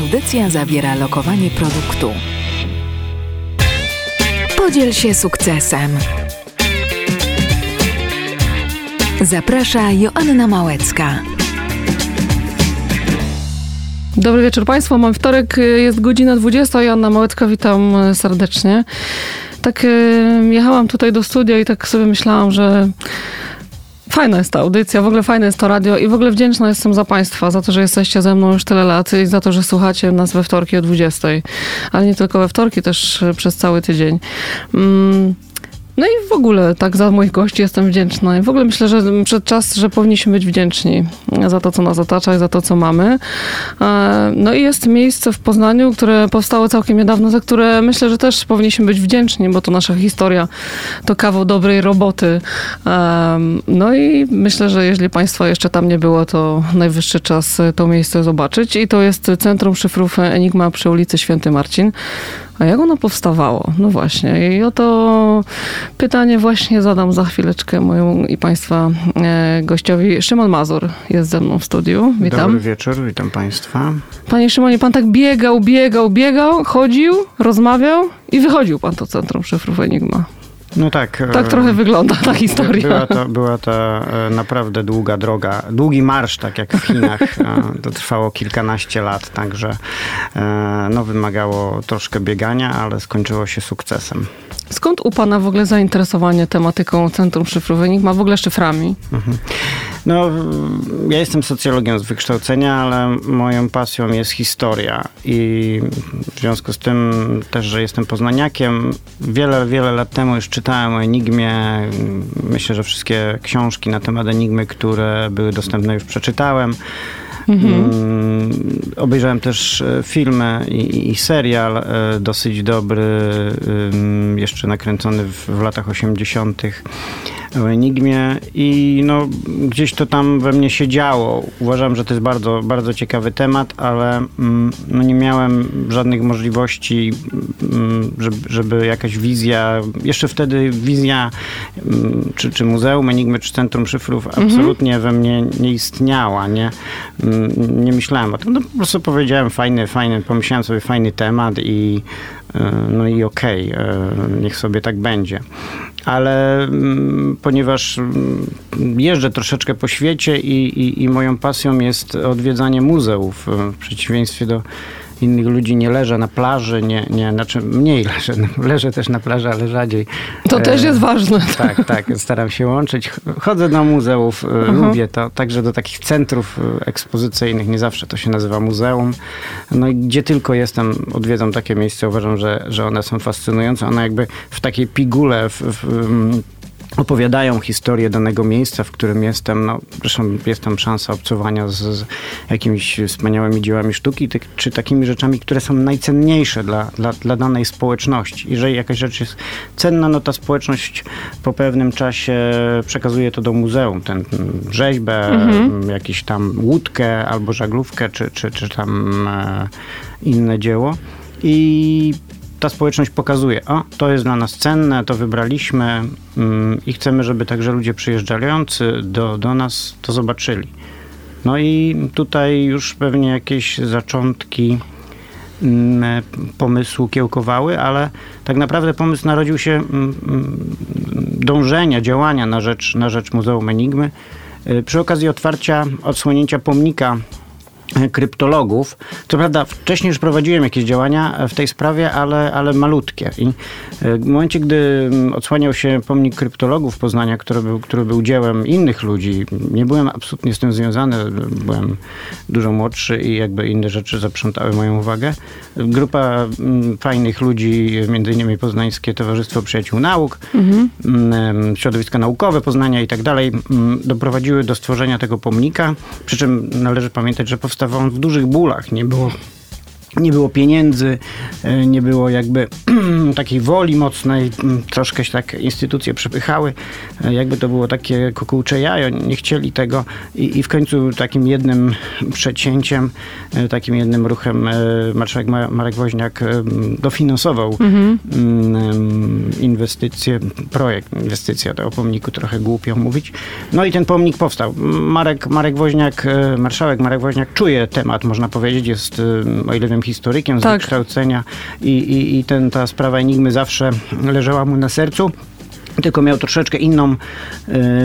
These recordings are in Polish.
Audycja zawiera lokowanie produktu. Podziel się sukcesem. Zaprasza Joanna Małecka. Dobry wieczór Państwu. Mam wtorek, jest godzina 20. Joanna Małecka, witam serdecznie. Tak jechałam tutaj do studia i tak sobie myślałam, że Fajna jest ta audycja, w ogóle fajne jest to radio i w ogóle wdzięczna jestem za Państwa, za to, że jesteście ze mną już tyle lat i za to, że słuchacie nas we wtorki o 20. Ale nie tylko we wtorki, też przez cały tydzień. Mm. No i w ogóle tak za moich gości jestem wdzięczna. W ogóle myślę, że przed czas, że powinniśmy być wdzięczni za to, co nas otacza i za to, co mamy. E, no i jest miejsce w Poznaniu, które powstało całkiem niedawno, za które myślę, że też powinniśmy być wdzięczni, bo to nasza historia, to kawał dobrej roboty. E, no i myślę, że jeżeli Państwa jeszcze tam nie było, to najwyższy czas to miejsce zobaczyć. I to jest Centrum Szyfrów Enigma przy ulicy Święty Marcin. A jak ono powstawało? No właśnie. I oto pytanie właśnie zadam za chwileczkę moją i Państwa e, gościowi. Szymon Mazur jest ze mną w studiu. Witam. Dobry wieczór, witam Państwa. Panie Szymonie, Pan tak biegał, biegał, biegał, chodził, rozmawiał i wychodził Pan to Centrum Szyfrów Enigma. No tak. Tak trochę wygląda ta historia. Była to, była to e, naprawdę długa droga, długi marsz, tak jak w Chinach. E, to trwało kilkanaście lat, także e, no, wymagało troszkę biegania, ale skończyło się sukcesem. Skąd u Pana w ogóle zainteresowanie tematyką Centrum Szyfrów Enigma, w ogóle szyframi? Mhm. No, ja jestem socjologiem z wykształcenia, ale moją pasją jest historia i w związku z tym też, że jestem poznaniakiem, wiele, wiele lat temu już czytałem o Enigmie. Myślę, że wszystkie książki na temat Enigmy, które były dostępne już przeczytałem. Mhm. Mm, obejrzałem też e, filmy i, i, serial e, dosyć dobry, jeszcze nakręcony w, w latach 80. o Enigmie i no, gdzieś to tam we mnie się działo. Uważam, że to jest bardzo, bardzo ciekawy temat, ale mm, no, nie miałem żadnych możliwości, mm, żeby, żeby jakaś wizja, jeszcze wtedy wizja czy, czy Muzeum Enigmy, czy Centrum Szyfrów mhm. absolutnie we mnie nie istniała. Nie? nie myślałem o tym. No, po prostu powiedziałem fajny, fajny, pomyślałem sobie fajny temat i no i okej, okay, e, niech sobie tak będzie. Ale mm, ponieważ mm, jeżdżę troszeczkę po świecie i, i, i moją pasją jest odwiedzanie muzeów, w przeciwieństwie do innych ludzi nie leżę na plaży, nie, nie, znaczy mniej leżę, leżę też na plaży, ale rzadziej. To e, też jest ważne. Tak, tak, staram się łączyć. Chodzę do muzeów, e, lubię to, także do takich centrów e, ekspozycyjnych, nie zawsze to się nazywa muzeum. No i gdzie tylko jestem, odwiedzam takie miejsca, uważam, że, że one są fascynujące. One jakby w takiej pigule, w, w opowiadają historię danego miejsca, w którym jestem. No, zresztą jest tam szansa obcowania z, z jakimiś wspaniałymi dziełami sztuki, ty, czy takimi rzeczami, które są najcenniejsze dla, dla, dla danej społeczności. Jeżeli jakaś rzecz jest cenna, no ta społeczność po pewnym czasie przekazuje to do muzeum. Ten rzeźbę, mhm. jakiś tam łódkę albo żaglówkę, czy, czy, czy tam e, inne dzieło. I ta społeczność pokazuje, o, to jest dla nas cenne, to wybraliśmy mm, i chcemy, żeby także ludzie przyjeżdżający do, do nas to zobaczyli. No i tutaj już pewnie jakieś zaczątki mm, pomysłu kiełkowały, ale tak naprawdę pomysł narodził się mm, dążenia, działania na rzecz, na rzecz Muzeum Enigmy. Y, przy okazji otwarcia, odsłonięcia pomnika kryptologów. Co prawda wcześniej już prowadziłem jakieś działania w tej sprawie, ale, ale malutkie. I e, w momencie, gdy odsłaniał się pomnik kryptologów Poznania, który był, który był dziełem innych ludzi, nie byłem absolutnie z tym związany, byłem dużo młodszy i jakby inne rzeczy zaprzątały moją uwagę. Grupa fajnych ludzi, między innymi Poznańskie Towarzystwo Przyjaciół Nauk, mhm. Środowiska naukowe Poznania i tak dalej, doprowadziły do stworzenia tego pomnika, przy czym należy pamiętać, że powstał powstawał on w dużych bólach. Nie było nie było pieniędzy, e, nie było jakby takiej woli mocnej, troszkę się tak instytucje przepychały, jakby to było takie kukułcze jajo, nie chcieli tego i, i w końcu takim jednym przecięciem, takim jednym ruchem marszałek Marek Woźniak dofinansował mhm. inwestycje, projekt, inwestycja, to o pomniku trochę głupio mówić. No i ten pomnik powstał. Marek, Marek Woźniak, marszałek Marek Woźniak czuje temat, można powiedzieć, jest, o ile wiem, historykiem z tak. wykształcenia i, i, i ten, ta sprawa Enigmy zawsze leżała mu na sercu tylko miał troszeczkę inną y,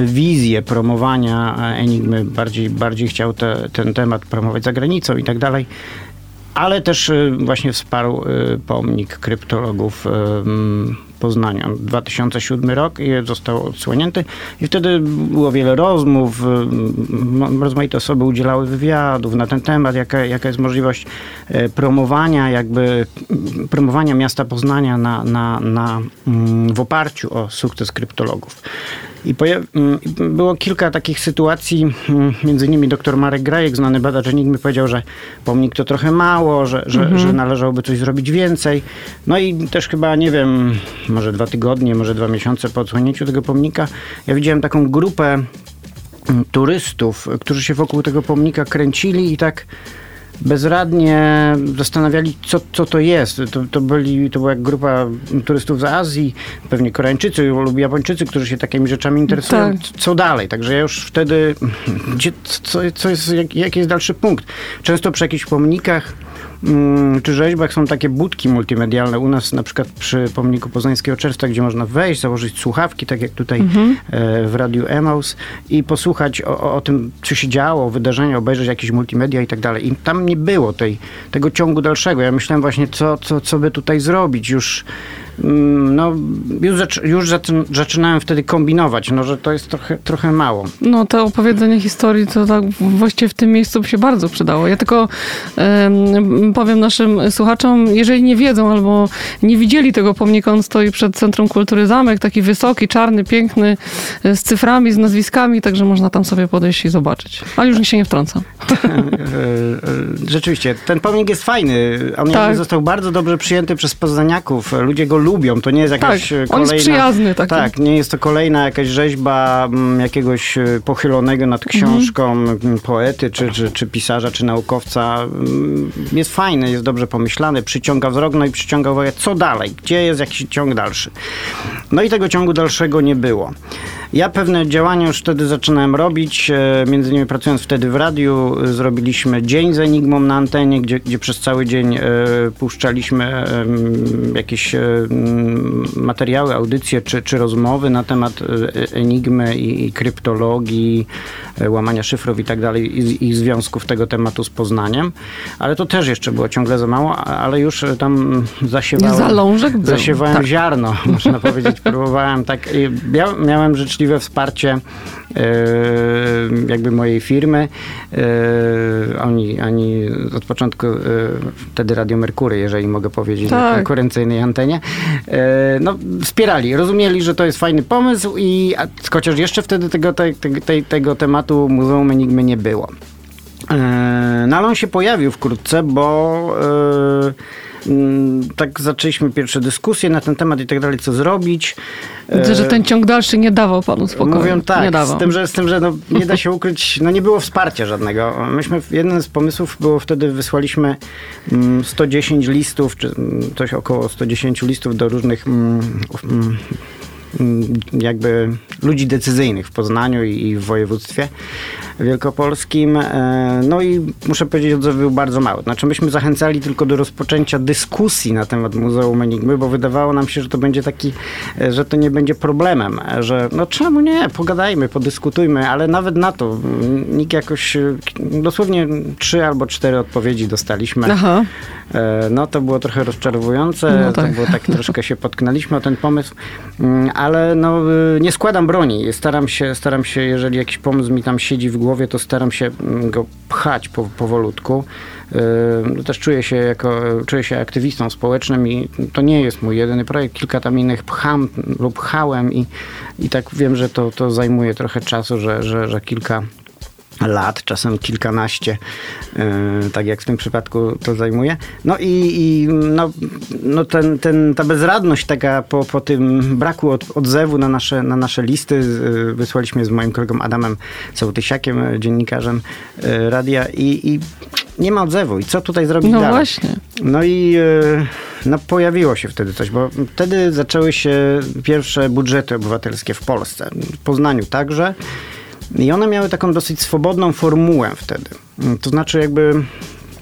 wizję promowania Enigmy, bardziej, bardziej chciał te, ten temat promować za granicą i tak dalej ale też y, właśnie wsparł y, pomnik kryptologów Poznania. 2007 rok i został odsłonięty i wtedy było wiele rozmów, rozmaite osoby udzielały wywiadów na ten temat, jaka, jaka jest możliwość promowania jakby promowania miasta Poznania na, na, na, mm, w oparciu o sukces kryptologów. I mm, było kilka takich sytuacji, mm, między innymi dr Marek Grajek, znany badacz Enigmy, powiedział, że pomnik to trochę mało, że, że, mhm. że należałoby coś zrobić więcej. No i też chyba, nie wiem, może dwa tygodnie, może dwa miesiące po odsłonięciu tego pomnika, ja widziałem taką grupę mm, turystów, którzy się wokół tego pomnika kręcili i tak bezradnie zastanawiali, co, co to jest. To, to, byli, to była jak grupa turystów z Azji, pewnie Koreańczycy lub Japończycy, którzy się takimi rzeczami interesują. Tak. Co dalej? Także ja już wtedy, gdzie, co, co jest, jak, jaki jest dalszy punkt? Często przy jakichś pomnikach czy rzeźbach są takie budki multimedialne. U nas na przykład przy pomniku Poznańskiego Czerwca, gdzie można wejść, założyć słuchawki, tak jak tutaj mhm. E, w radiu Emaus i posłuchać o, o, tym, co się działo, wydarzenia, obejrzeć jakieś multimedia i tak dalej. I tam nie było tej, tego ciągu dalszego. Ja myślałem właśnie, co, co, co by tutaj zrobić. Już Mm, no, już, już zaczynałem wtedy kombinować, no, że to jest trochę, trochę mało. No, to opowiedzenie historii to tak właściwie w tym miejscu się bardzo przydało. Ja tylko um, powiem naszym słuchaczom, jeżeli nie wiedzą albo nie widzieli tego pomnika, on stoi przed Centrum Kultury Zamek, taki wysoki, czarny, piękny, z cyframi, z nazwiskami, także można tam sobie podejść i zobaczyć. Ale już się nie wtrącam. E, e, rzeczywiście, ten pomnik jest fajny. On tak. został bardzo dobrze przyjęty przez poznaniaków. Ludzie go lubią. To nie jest jakaś tak, kolejna... On jest przyjazny. Taki. Tak, nie jest to kolejna jakaś rzeźba mm, jakiegoś e, pochylonego nad mhm. książką mhm. poety, czy, czy, czy pisarza, czy naukowca. Mm, jest fajny, jest dobrze pomyślany, przyciąga wzrok, no i przyciąga uwagę, co dalej, gdzie jest jakiś ciąg dalszy. No i tego ciągu dalszego nie było. Ja pewne działania już wtedy zaczynałem robić, e, między innymi pracując wtedy w radiu, zrobiliśmy dzień z Enigmą na antenie, gdzie, gdzie przez cały dzień e, puszczaliśmy jakieś materiały, audycje czy, czy rozmowy na temat e, Enigmy i, i kryptologii, łamania szyfrów i tak dalej i, i związków tego tematu z Poznaniem, ale to też jeszcze było ciągle za mało, ale już tam zasiewałem, Zalążek był. zasiewałem tak. ziarno, można powiedzieć. Próbowałem tak, ja miałem życzliwe życzliwe wsparcie e, jakby mojej firmy. E, oni, oni od początku, e, wtedy Radio Merkury, jeżeli mogę powiedzieć, tak. na konkurencyjnej antenie, no, wspierali, rozumieli, że to jest fajny pomysł i chociaż jeszcze wtedy tego, te, te, tego tematu Muzeum Enigmy nie było. No ale on się pojawił wkrótce, bo tak zaczęliśmy pierwsze dyskusje na ten temat i tak dalej, co zrobić. Widzę, że ten ciąg dalszy nie dawał panu spokoju. Mówią tak, nie dawał. z tym, że, z tym, że no, nie da się ukryć, no nie było wsparcia żadnego. Myśmy, jeden z pomysłów było wtedy, wysłaliśmy 110 mm, listów, czy mm, coś około 110 listów do różnych jakby ludzi decyzyjnych w Poznaniu i w województwie wielkopolskim. E, no i muszę powiedzieć, że odzew był bardzo mały. Znaczy myśmy zachęcali tylko do rozpoczęcia dyskusji na temat Muzeum Enigmy, bo wydawało nam się, że to będzie taki, e, że to nie będzie problemem, że no czemu nie, pogadajmy, podyskutujmy, ale nawet na to nikt jakoś, e, dosłownie trzy albo cztery odpowiedzi dostaliśmy. Aha. No to było trochę rozczarowujące, no tak. to było tak troszkę się potknęliśmy o ten pomysł, mm, ale no nie składam broni. Staram się, staram się, jeżeli jakiś pomysł mi tam siedzi w głowie, to staram się mm, go pchać po, powolutku. Yy, też czuję się jako, czuję się aktywistą społecznym i to nie jest mój jedyny projekt. Kilka tam innych pcham lub pchałem i, i tak wiem, że to, to zajmuje trochę czasu, że, że, że kilka lat, czasem kilkanaście, yy, tak jak w tym przypadku to zajmuje. No i, i no, no ten, ten, ta bezradność taka po, po tym braku od, odzewu na nasze, na nasze listy yy, wysłaliśmy z moim kolegą Adamem Sołtysiakiem, dziennikarzem yy, radia i, i nie ma odzewu. I co tutaj zrobić No dalej? właśnie. No i no, pojawiło się wtedy coś, bo wtedy zaczęły się pierwsze budżety obywatelskie w Polsce. W Poznaniu także. I one miały taką dosyć swobodną formułę wtedy. To znaczy jakby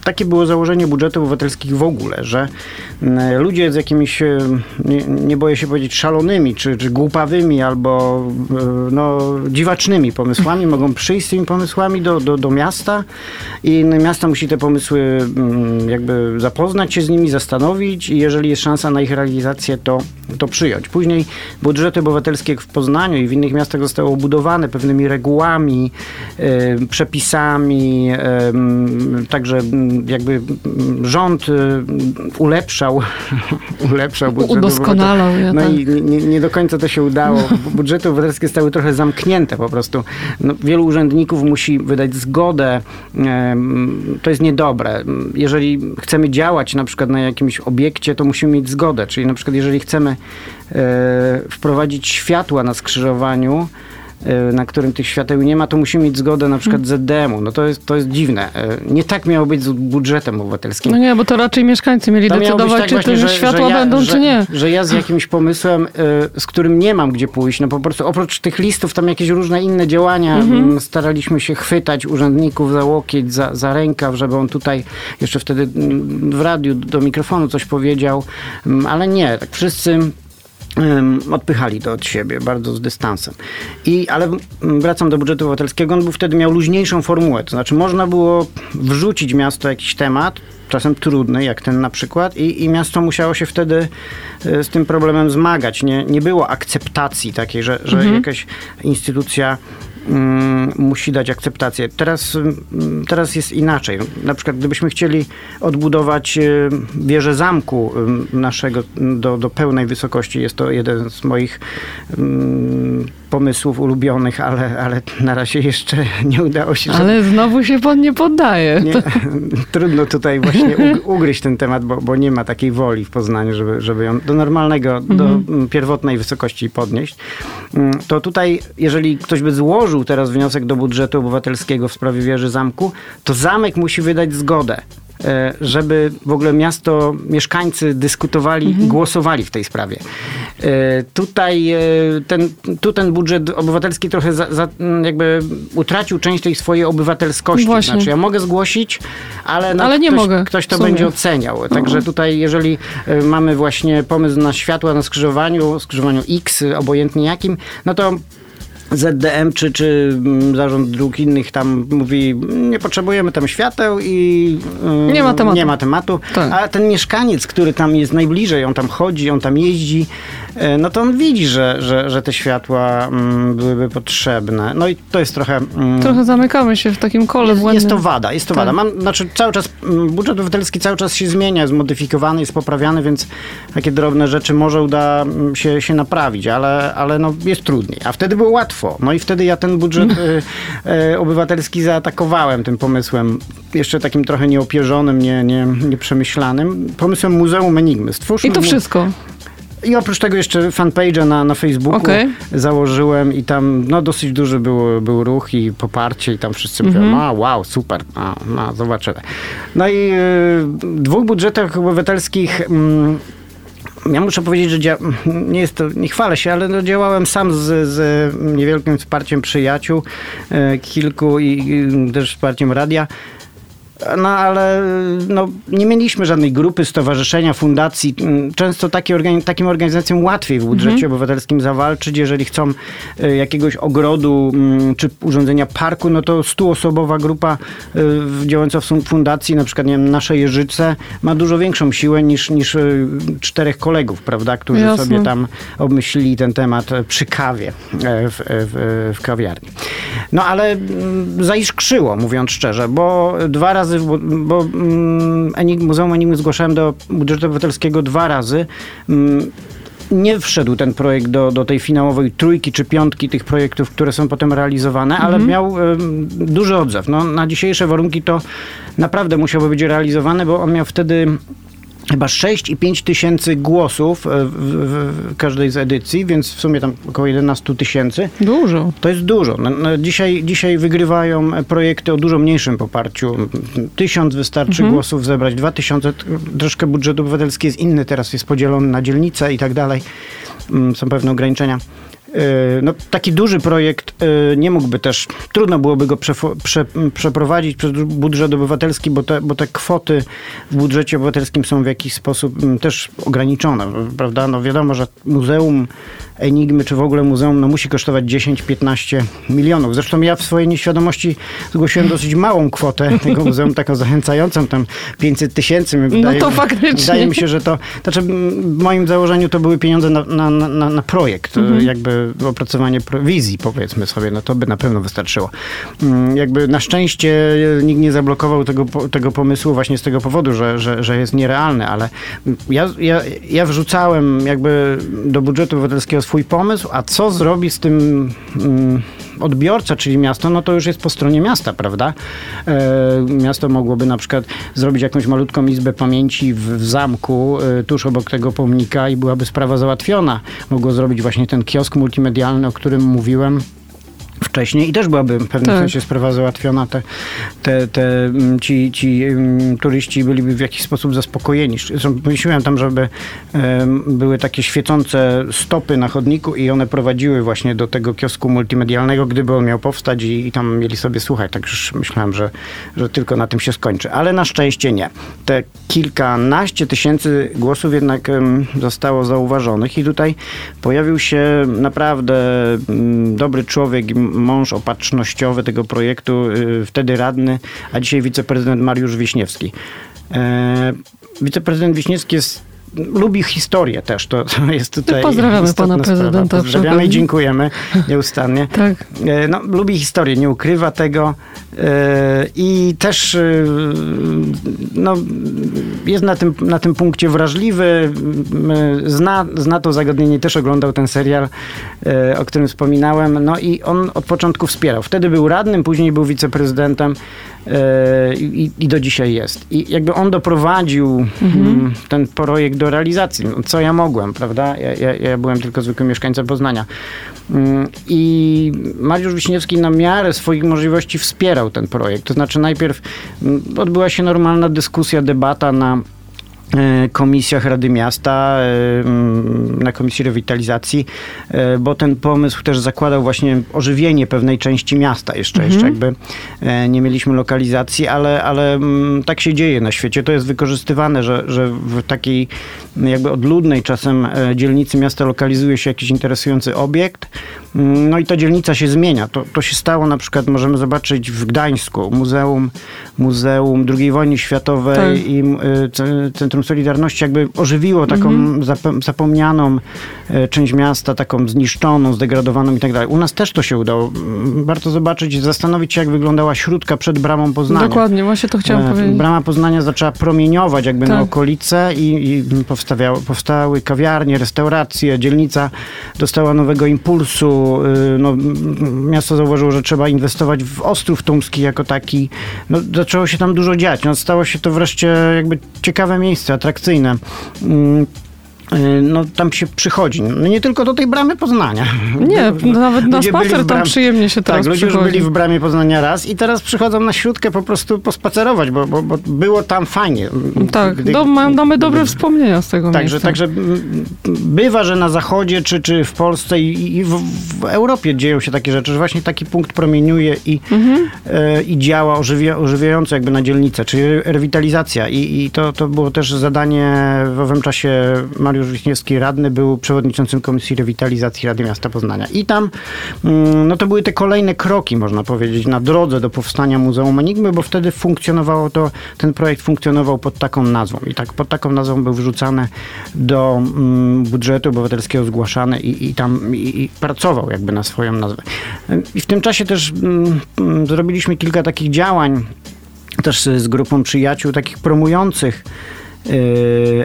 takie było założenie budżetu obywatelskich w ogóle, że mm, ludzie z jakimiś, e, nie, nie boję się powiedzieć, szalonymi, czy, czy głupawymi, albo e, no, dziwacznymi pomysłami mogą przyjść z tymi pomysłami do, do, do miasta i miasto musi te pomysły mm, jakby zapoznać się z nimi, zastanowić i jeżeli jest szansa na ich realizację, to, to przyjąć. Później budżety obywatelskie w Poznaniu i w innych miastach zostały obudowane pewnymi regułami, e, przepisami, także jakby m, rząd e, ulepszał, ulepszał budżet Udoskonalał je, No tak. i nie, nie do końca to się udało. Budżety obywatelskie stały trochę zamknięte po prostu. No, wielu urzędników musi wydać zgodę. Em, To jest niedobre. Jeżeli chcemy działać na przykład na jakimś obiekcie, to musimy mieć zgodę. Czyli na przykład jeżeli chcemy e, wprowadzić światła na skrzyżowaniu, e, na którym tych świateł nie ma, to musimy mieć zgodę na przykład ZDM-u. No to jest, to jest dziwne. E, Nie tak miało być z budżetem obywatelskim. No nie, bo to raczej mieszkańcy mieli To decydować, tak czy właśnie, te że- światła że ja- będą, że, czy nie. Że ja z jakimś pomysłem, y, z którym nie mam gdzie pójść, no po prostu oprócz tych listów, tam jakieś różne inne działania, Mhm. mm, staraliśmy się chwytać urzędników za łokieć, za, za rękaw, żeby on tutaj jeszcze wtedy mm, w radiu do mikrofonu coś powiedział, Mm, ale nie, tak wszyscy odpychali to od siebie bardzo z dystansem. I, ale wracam do budżetu obywatelskiego, on był wtedy miał luźniejszą formułę, to znaczy można było wrzucić miasto jakiś temat, czasem trudny, jak ten na przykład, i, i miasto musiało się wtedy y, z tym problemem zmagać. Nie, nie było akceptacji takiej, że, że jakaś instytucja musi dać akceptację. Teraz, mm, teraz jest inaczej. Na przykład gdybyśmy chcieli odbudować y, wieżę zamku y, naszego do, do pełnej wysokości, jest to jeden z moich mm, pomysłów ulubionych, ale, ale na razie jeszcze nie udało się. żeby- Ale znowu się pan nie poddaje. nie, trudno tutaj właśnie ug- ugryźć ten temat, bo, bo nie ma takiej woli w Poznaniu, żeby, żeby ją do normalnego, do mm, pierwotnej wysokości podnieść. Mm, To tutaj, jeżeli ktoś by złożył teraz wniosek do budżetu obywatelskiego w sprawie wieży zamku, to zamek musi wydać zgodę żeby w ogóle miasto, mieszkańcy dyskutowali i głosowali w tej sprawie. E, Tutaj e, ten, tu ten budżet obywatelski trochę za, za, jakby utracił część tej swojej obywatelskości. Właśnie. Znaczy ja mogę zgłosić, ale, no Ale nie ktoś, mogę, ktoś to będzie oceniał. Także tutaj jeżeli e, mamy właśnie pomysł na światła na skrzyżowaniu, skrzyżowaniu X, obojętnie jakim, no to ZDM czy, czy mm, zarząd dróg innych tam mówi, nie potrzebujemy tam świateł i y, Nie ma tematu. Nie ma tematu. Tak. A ten mieszkaniec, który tam jest najbliżej, on tam chodzi, on tam jeździ, y, no to on widzi, że, że, że te światła mm, byłyby potrzebne. No i to jest trochę... mm, Trochę zamykamy się w takim kole jest, błędnym. jest to wada, jest to Tak. wada. Mam, znaczy cały czas, mm, budżet obywatelski cały czas się zmienia, jest modyfikowany, jest poprawiany, więc takie drobne rzeczy może uda mm, się, się naprawić, ale, ale no jest trudniej. A wtedy było łatwo. No i wtedy ja ten budżet y, y, obywatelski zaatakowałem tym pomysłem, jeszcze takim trochę nieopierzonym, nie, nie, nieprzemyślanym, pomysłem Muzeum Enigmy. Stwórzmy I to wszystko. i oprócz tego jeszcze fanpage'a na, na Facebooku Okej. założyłem i tam no, dosyć duży był, był ruch i poparcie i tam wszyscy Mhm. mówią, a wow, super, a, no, zobaczymy. No i y, w dwóch budżetach obywatelskich mm, ja muszę powiedzieć, że dzia- nie jest to, nie chwalę się, ale no działałem sam z, z niewielkim wsparciem przyjaciół, e, kilku i, i też wsparciem radia. No ale no, nie mieliśmy żadnej grupy, stowarzyszenia, fundacji. Często takie organi- takim organizacjom łatwiej w budżecie obywatelskim zawalczyć. Jeżeli chcą e, jakiegoś ogrodu mm, czy urządzenia parku, no to stuosobowa grupa e, działająca w fun- fundacji, na przykład nie wiem, nasze Jeżyce, ma dużo większą siłę niż, niż e, czterech kolegów, prawda, którzy Jasne. sobie tam obmyślili ten temat przy kawie w, w, w kawiarni. No ale mm, zaiskrzyło, mówiąc szczerze, bo dwa razy, w bu- bo mm, Enig- Muzeum Enigmy zgłaszałem do budżetu obywatelskiego dwa razy. Mm, nie wszedł ten projekt do, do tej finałowej trójki czy piątki tych projektów, które są potem realizowane, ale Mhm. miał em, duży odzew. No, na dzisiejsze warunki to naprawdę musiało być realizowane, bo on miał wtedy chyba 6,5 tysięcy głosów e, w, w, w każdej z edycji, więc w sumie tam około 11 tysięcy. Dużo. To jest dużo. No, no, dzisiaj, dzisiaj wygrywają projekty o dużo mniejszym poparciu. Tysiąc wystarczy głosów zebrać, dwa tysiące. Troszkę budżet obywatelski jest inny, teraz jest podzielony na dzielnice i tak dalej. Mm, Są pewne ograniczenia. Yy, No, taki duży projekt yy, nie mógłby też, trudno byłoby go przefo- prze, przeprowadzić przez budżet obywatelski, bo te, bo te kwoty w budżecie obywatelskim są w jakiś sposób też ograniczone, prawda? No wiadomo, że muzeum Enigmy, czy w ogóle muzeum, no musi kosztować 10-15 milionów. Zresztą ja w swojej nieświadomości zgłosiłem dosyć małą kwotę tego muzeum, taką zachęcającą, tam 500 tysięcy. No to faktycznie. Wydaje mi się, że to, znaczy w moim założeniu to były pieniądze na, na, na, na projekt, Mhm. jakby opracowanie wizji powiedzmy sobie, no to by na pewno wystarczyło. Mm, Jakby na szczęście nikt nie zablokował tego, tego pomysłu właśnie z tego powodu, że, że, że jest nierealny, ale ja, ja, ja wrzucałem jakby do budżetu obywatelskiego swój pomysł, a co zrobi z tym mm, odbiorca, czyli miasto, no to już jest po stronie miasta, prawda? E, miasto mogłoby na przykład zrobić jakąś malutką izbę pamięci w, w zamku, e, tuż obok tego pomnika i byłaby sprawa załatwiona. Mogło zrobić właśnie ten kiosk multimedialny, o którym mówiłem wcześniej i też byłaby w pewnym Tak. sensie sprawa załatwiona. Te, te, te, mm, ci, ci mm, turyści byliby w jakiś sposób zaspokojeni. Pomyślałem tam, żeby em, były takie świecące stopy na chodniku i one prowadziły właśnie do tego kiosku multimedialnego, gdyby on miał powstać i, i tam mieli sobie słuchać. Tak już myślałem, że, że tylko na tym się skończy. Ale na szczęście nie. Te kilkanaście tysięcy głosów jednak em, zostało zauważonych i tutaj pojawił się naprawdę mm, dobry człowiek, mąż opatrznościowy tego projektu, y, wtedy radny, a dzisiaj wiceprezydent Mariusz Wiśniewski. E, Wiceprezydent Wiśniewski jest lubi historię też, to, jest tutaj Pozdrawiamy pana sprawa. prezydenta Pozdrawiamy i dziękujemy nieustannie. Tak. E, No, lubi historię, nie ukrywa tego e, i też e, no, jest na tym, na tym punkcie wrażliwy, zna, zna to zagadnienie, też oglądał ten serial, o którym wspominałem, no i on od początku wspierał. Wtedy był radnym, później był wiceprezydentem i, i do dzisiaj jest. I jakby on doprowadził mm, ten projekt do realizacji. No, co ja mogłem, prawda? Ja, ja, ja byłem tylko zwykłym mieszkańcem Poznania. Mm, I Mariusz Wiśniewski na miarę swoich możliwości wspierał ten projekt. To znaczy najpierw mm, odbyła się normalna dyskusja, debata na komisjach Rady Miasta, e, na Komisji Rewitalizacji, e, bo ten pomysł też zakładał właśnie ożywienie pewnej części miasta jeszcze, jeszcze jakby e, nie mieliśmy lokalizacji, ale, ale tak się dzieje na świecie. To jest wykorzystywane, że, że w takiej jakby odludnej czasem e, dzielnicy miasta lokalizuje się jakiś interesujący obiekt, no i ta dzielnica się zmienia. To, to się stało na przykład, możemy zobaczyć w Gdańsku, Muzeum, Muzeum II wojny światowej Tak. i y, C- Centrum Solidarności jakby ożywiło taką zap- zapomnianą y, część miasta, taką zniszczoną, zdegradowaną i tak dalej. U nas też to się udało. Mm, Warto zobaczyć, zastanowić się, jak wyglądała śródka przed bramą Poznania. Dokładnie, właśnie to chciałam E, powiedzieć. Brama Poznania zaczęła promieniować jakby na Tak. okolice i, i powstały kawiarnie, restauracje, dzielnica dostała nowego impulsu. y, No, miasto zauważyło, że trzeba inwestować w Ostrów Tumski jako taki. No, zaczęło się tam dużo dziać. No, stało się to wreszcie jakby ciekawe miejsce, atrakcyjne. Y, No tam się przychodzi. No nie tylko do tej bramy Poznania. Nie, No, nawet na spacer tam przyjemnie się teraz tak, ludzie już przychodzi. byli w bramie Poznania raz i teraz przychodzą na śródkę po prostu pospacerować, bo, bo, bo było tam fajnie. Tak, Gdy- do, ma- mamy dobre wspomnienia z tego Także, miejsca. także bywa, że na zachodzie, czy, czy w Polsce i, i w, w Europie dzieją się takie rzeczy, że właśnie taki punkt promieniuje i, Mhm. e, i działa ożywia, ożywiająco jakby na dzielnicę, czyli re- rewitalizacja. I, i to, to było też zadanie w owym czasie Mariusz Wiśniewski, radny, był przewodniczącym Komisji Rewitalizacji Rady Miasta Poznania. I tam mm, no to były te kolejne kroki, można powiedzieć, na drodze do powstania Muzeum Enigmy, bo wtedy funkcjonowało to, ten projekt funkcjonował pod taką nazwą. I tak pod taką nazwą był wrzucany do mm, budżetu obywatelskiego zgłaszany i, i tam i, i pracował jakby na swoją nazwę. I w tym czasie też mm, zrobiliśmy kilka takich działań, też z grupą przyjaciół, takich promujących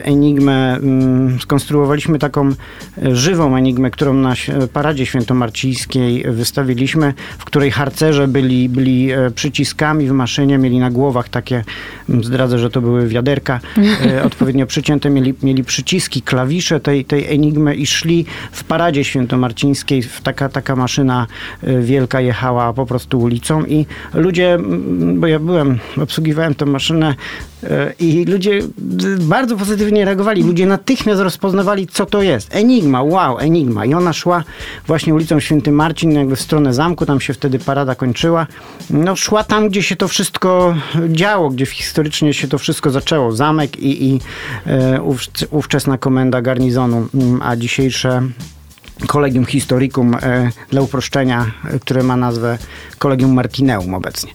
Enigmę. Mm, skonstruowaliśmy taką żywą enigmę, którą na paradzie świętomarcińskiej wystawiliśmy, w której harcerze byli, byli przyciskami w maszynie, mieli na głowach takie, mm, zdradzę, że to były wiaderka, odpowiednio przycięte, mieli, mieli przyciski, klawisze tej, tej enigmy i szli w paradzie świętomarcińskiej, taka, taka maszyna wielka jechała po prostu ulicą i ludzie, bo ja byłem, obsługiwałem tę maszynę e, i ludzie bardzo pozytywnie reagowali. Ludzie natychmiast rozpoznawali, co to jest. Enigma, wow, enigma. I ona szła właśnie ulicą Święty Marcin, jakby w stronę zamku, tam się wtedy parada kończyła. No szła tam, gdzie się to wszystko działo, gdzie historycznie się to wszystko zaczęło. Zamek i, i e, ówczesna komenda garnizonu, a dzisiejsze Kolegium Historicum e, dla uproszczenia, które ma nazwę Kolegium Martineum obecnie.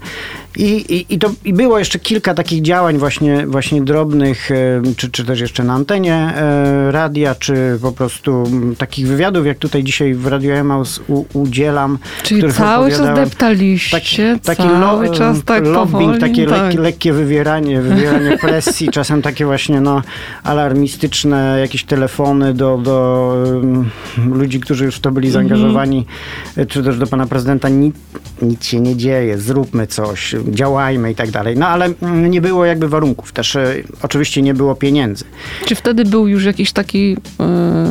I, i, i, to, I było jeszcze kilka takich działań właśnie, właśnie drobnych, e, czy, czy też jeszcze na antenie e, radia, czy po prostu takich wywiadów, jak tutaj dzisiaj w Radio Emaus udzielam. Czyli cały czas deptaliście, taki, taki cały lo, czas tak lobbying, powoli, takie tak. lekkie, lekkie wywieranie, wywieranie presji, czasem takie właśnie no, alarmistyczne jakieś telefony do, do um, ludzi, którzy już w to byli mhm. zaangażowani, mm czy też do pana prezydenta. Nic, nic się nie dzieje, zróbmy coś, działajmy i tak dalej. No ale mm, nie było jakby warunków. Też e, oczywiście nie było pieniędzy. Czy wtedy był już jakiś taki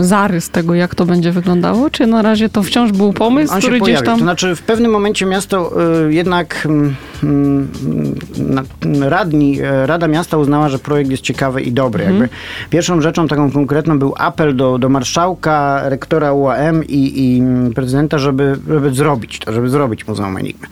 y, zarys tego, jak to będzie wyglądało? Czy na razie to wciąż był pomysł, On który gdzieś tam... To znaczy w pewnym momencie miasto y, jednak y, radni, Rada Miasta uznała, że projekt jest ciekawy i dobry. Mhm. Jakby pierwszą rzeczą taką konkretną był apel do, do marszałka, rektora UAM i, i prezydenta, żeby, żeby zrobić to, żeby zrobić Muzeum Enigmy.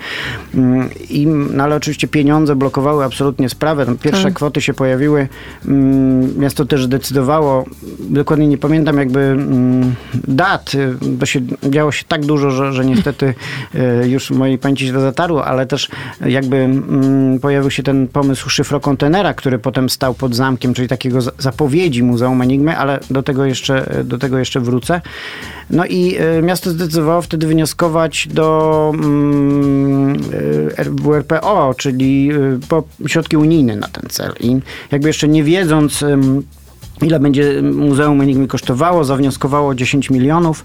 I, no ale oczywiście pieniądze blokowały absolutnie sprawę. Tam pierwsze tak. kwoty się pojawiły. Mm, miasto też decydowało, dokładnie nie pamiętam jakby mm, dat, bo się działo się tak dużo, że, że niestety e, już mojej pamięci się to zatarło, ale też jakby mm, pojawił się ten pomysł szyfrokontenera, który potem stał pod zamkiem, czyli takiego zapowiedzi Muzeum Enigmy, ale do tego jeszcze, do tego jeszcze wrócę. No i e, miasto zdecydowało wtedy wnioskować do WRPO, czyli e, po środki unijne na ten cel. I jakby jeszcze nie wiedząc, ile będzie Muzeum Enigmy kosztowało, zawnioskowało 10 milionów.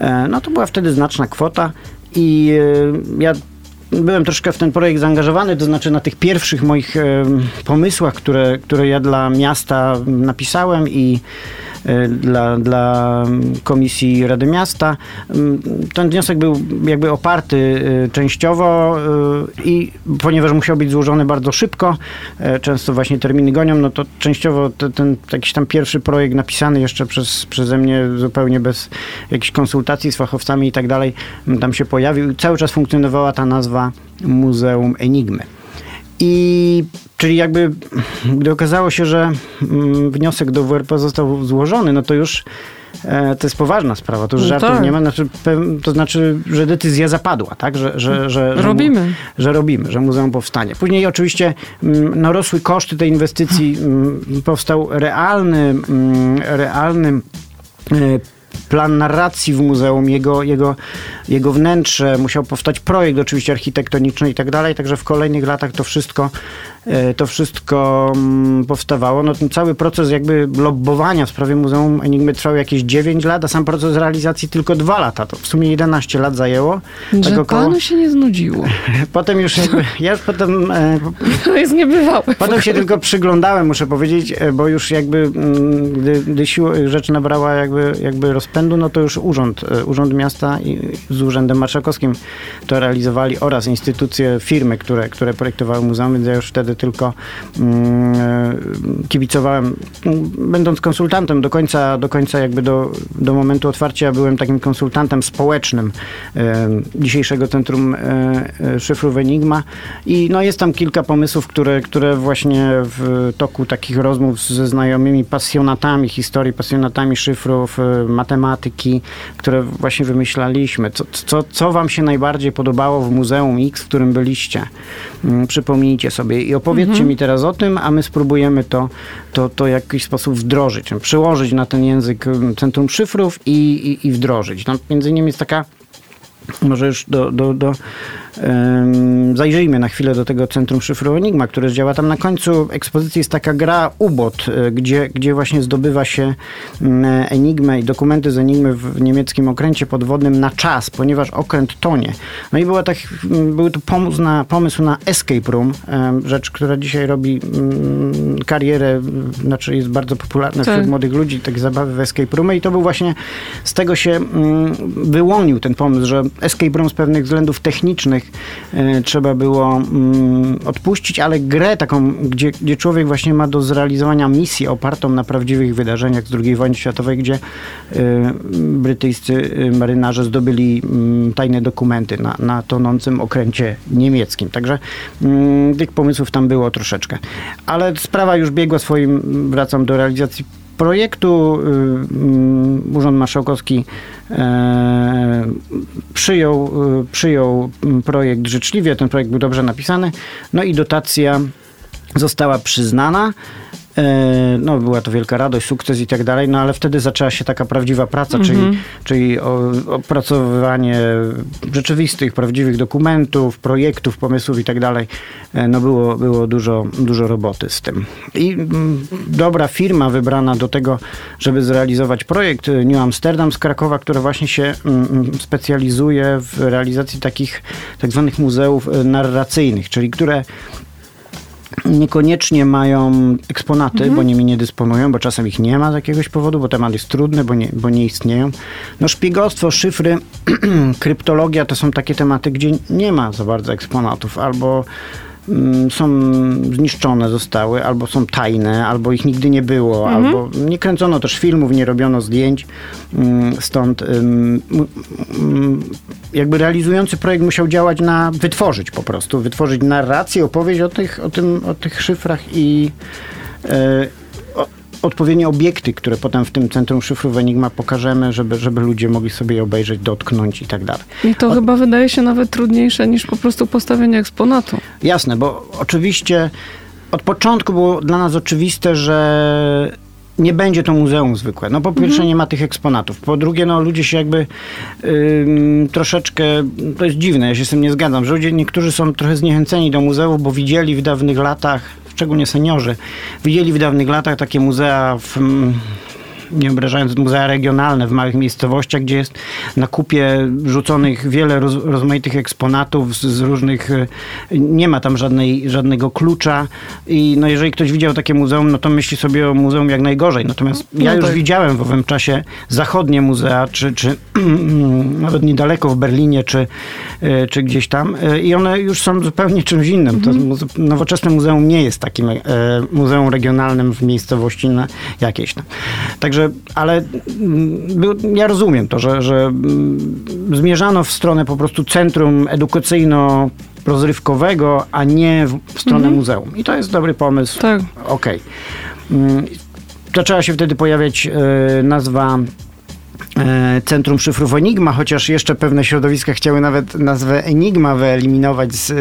E, no to była wtedy znaczna kwota i ja byłem troszkę w ten projekt zaangażowany, to znaczy na tych pierwszych moich pomysłach, które, które ja dla miasta napisałem i dla, dla Komisji Rady Miasta. Mm, ten wniosek był jakby oparty y, częściowo y, i ponieważ musiał być złożony bardzo szybko, często właśnie terminy gonią, no to częściowo ten, ten jakiś tam pierwszy projekt napisany jeszcze przez, przeze mnie zupełnie bez jakichś konsultacji z fachowcami i tak dalej, tam się pojawił. Cały czas funkcjonowała ta nazwa Muzeum Enigmy. I czyli jakby, gdy okazało się, że mm, wniosek do WRP został złożony, no to już e, to jest poważna sprawa, to już no żartów tak. nie ma, znaczy, to znaczy, że decyzja zapadła, tak, że, że, że, że robimy. Że robimy, że muzeum powstanie. Później oczywiście mm, no, rosły koszty tej inwestycji, mm, powstał realny, realny e, plan narracji w muzeum, jego, jego, jego wnętrze, musiał powstać projekt oczywiście architektoniczny i tak dalej, także w kolejnych latach to wszystko to wszystko mm, powstawało. No ten cały proces jakby lobbowania w sprawie Muzeum Enigmy trwał jakieś 9 lat, a sam proces realizacji tylko 2 lata. To w sumie 11 lat zajęło. Że tak około... panu się nie znudziło. Potem już jakby, ja już potem... E, to jest niebywałe. Potem się tylko przyglądałem, muszę powiedzieć, e, bo już jakby, mm, gdy, gdy siła, rzecz nabrała jakby, jakby rozpędu, no to już urząd, urząd miasta i z Urzędem Marszałkowskim to realizowali oraz instytucje, firmy, które, które projektowały muzeum, więc ja już wtedy tylko mm, e, kibicowałem, będąc konsultantem do końca, do końca jakby do, do momentu otwarcia byłem takim konsultantem społecznym e, dzisiejszego Centrum e, Szyfrów Enigma i no jest tam kilka pomysłów, które, które właśnie w toku takich rozmów ze znajomymi pasjonatami historii, pasjonatami szyfrów, matematyki, które właśnie wymyślaliśmy. Co, co, co wam się najbardziej podobało w Muzeum X, w którym byliście? Mm, przypomnijcie sobie i opowiedzcie mhm. mi teraz o tym, a my spróbujemy to, to, to w jakiś sposób wdrożyć, przełożyć na ten język Centrum Szyfrów i, i, i wdrożyć. No, między innymi jest taka może już do, do, do Zajrzyjmy na chwilę do tego Centrum Szyfru Enigma, które działa tam na końcu ekspozycji jest taka gra UBOT, gdzie, gdzie właśnie zdobywa się Enigmę i dokumenty z Enigmy w niemieckim okręcie podwodnym na czas, ponieważ okręt tonie. No i była tak, był to pomysł na, pomysł na escape room, rzecz, która dzisiaj robi karierę, znaczy jest bardzo popularna tak. wśród młodych ludzi, takie zabawy w escape roomy i to był właśnie, z tego się wyłonił ten pomysł, że escape room z pewnych względów technicznych e, trzeba było mm, odpuścić, ale grę taką, gdzie, gdzie człowiek właśnie ma do zrealizowania misję opartą na prawdziwych wydarzeniach z II wojny światowej, gdzie e, brytyjscy e, marynarze zdobyli mm, tajne dokumenty na, na tonącym okręcie niemieckim. Także mm, tych pomysłów tam było troszeczkę. Ale sprawa już biegła swoim, wracam do realizacji projektu y, Urząd Marszałkowski e, przyjął, y, przyjął projekt życzliwie, ten projekt był dobrze napisany, no i dotacja została przyznana. E, no, była to wielka radość, sukces i tak dalej, no ale wtedy zaczęła się taka prawdziwa praca, czyli, mhm. czyli opracowywanie rzeczywistych, prawdziwych dokumentów, projektów, pomysłów i tak dalej. E, no było, było dużo, dużo roboty z tym. I mm, dobra firma wybrana do tego, żeby zrealizować projekt e, New Amsterdam z Krakowa, która właśnie się mm, mm, specjalizuje w realizacji takich tak zwanych muzeów narracyjnych, czyli które niekoniecznie mają eksponaty, mhm. bo nimi nie dysponują, bo czasem ich nie ma z jakiegoś powodu, bo temat jest trudny, bo nie, bo nie istnieją. No szpiegostwo, szyfry, kryptologia to są takie tematy, gdzie nie ma za bardzo eksponatów, albo są zniszczone zostały, albo są tajne, albo ich nigdy nie było, mhm. albo nie kręcono też filmów, nie robiono zdjęć. Mm, stąd jakby realizujący projekt musiał działać na wytworzyć po prostu, wytworzyć narrację, opowieść o tych, o tym, o tych szyfrach i e, odpowiednie obiekty, które potem w tym Centrum Szyfrów Enigma pokażemy, żeby, żeby ludzie mogli sobie je obejrzeć, dotknąć i tak dalej. I to chyba wydaje się nawet trudniejsze niż po prostu postawienie eksponatu. Jasne, bo oczywiście od początku było dla nas oczywiste, że nie będzie to muzeum zwykłe. No po pierwsze mhm. nie ma tych eksponatów. Po drugie, no ludzie się jakby troszeczkę, to jest dziwne, ja się z tym nie zgadzam, że ludzie, niektórzy są trochę zniechęceni do muzeów, bo widzieli w dawnych latach szczególnie seniorzy, widzieli w dawnych latach takie muzea w nie obrażając muzea regionalne w małych miejscowościach, gdzie jest na kupie rzuconych wiele roz, rozmaitych eksponatów z, z, różnych, e, nie ma tam żadnej, żadnego klucza i no jeżeli ktoś widział takie muzeum, no to myśli sobie o muzeum jak najgorzej. Natomiast no ja już tak. widziałem w owym czasie zachodnie muzea, czy, czy nawet niedaleko w Berlinie, czy, e, czy gdzieś tam e, i one już są zupełnie czymś innym. To mhm. nowoczesne muzeum nie jest takim muzeum regionalnym w miejscowości jakiejś tam. Także Także, ale mm, ja rozumiem to, że, że mm, zmierzano w stronę po prostu centrum edukacyjno rozrywkowego, a nie w stronę mhm. muzeum. I to jest dobry pomysł. Tak. Okej. Okay. Mm, zaczęła się wtedy pojawiać e, nazwa Centrum Szyfrów Enigma, chociaż jeszcze pewne środowiska chciały nawet nazwę Enigma wyeliminować, z, e,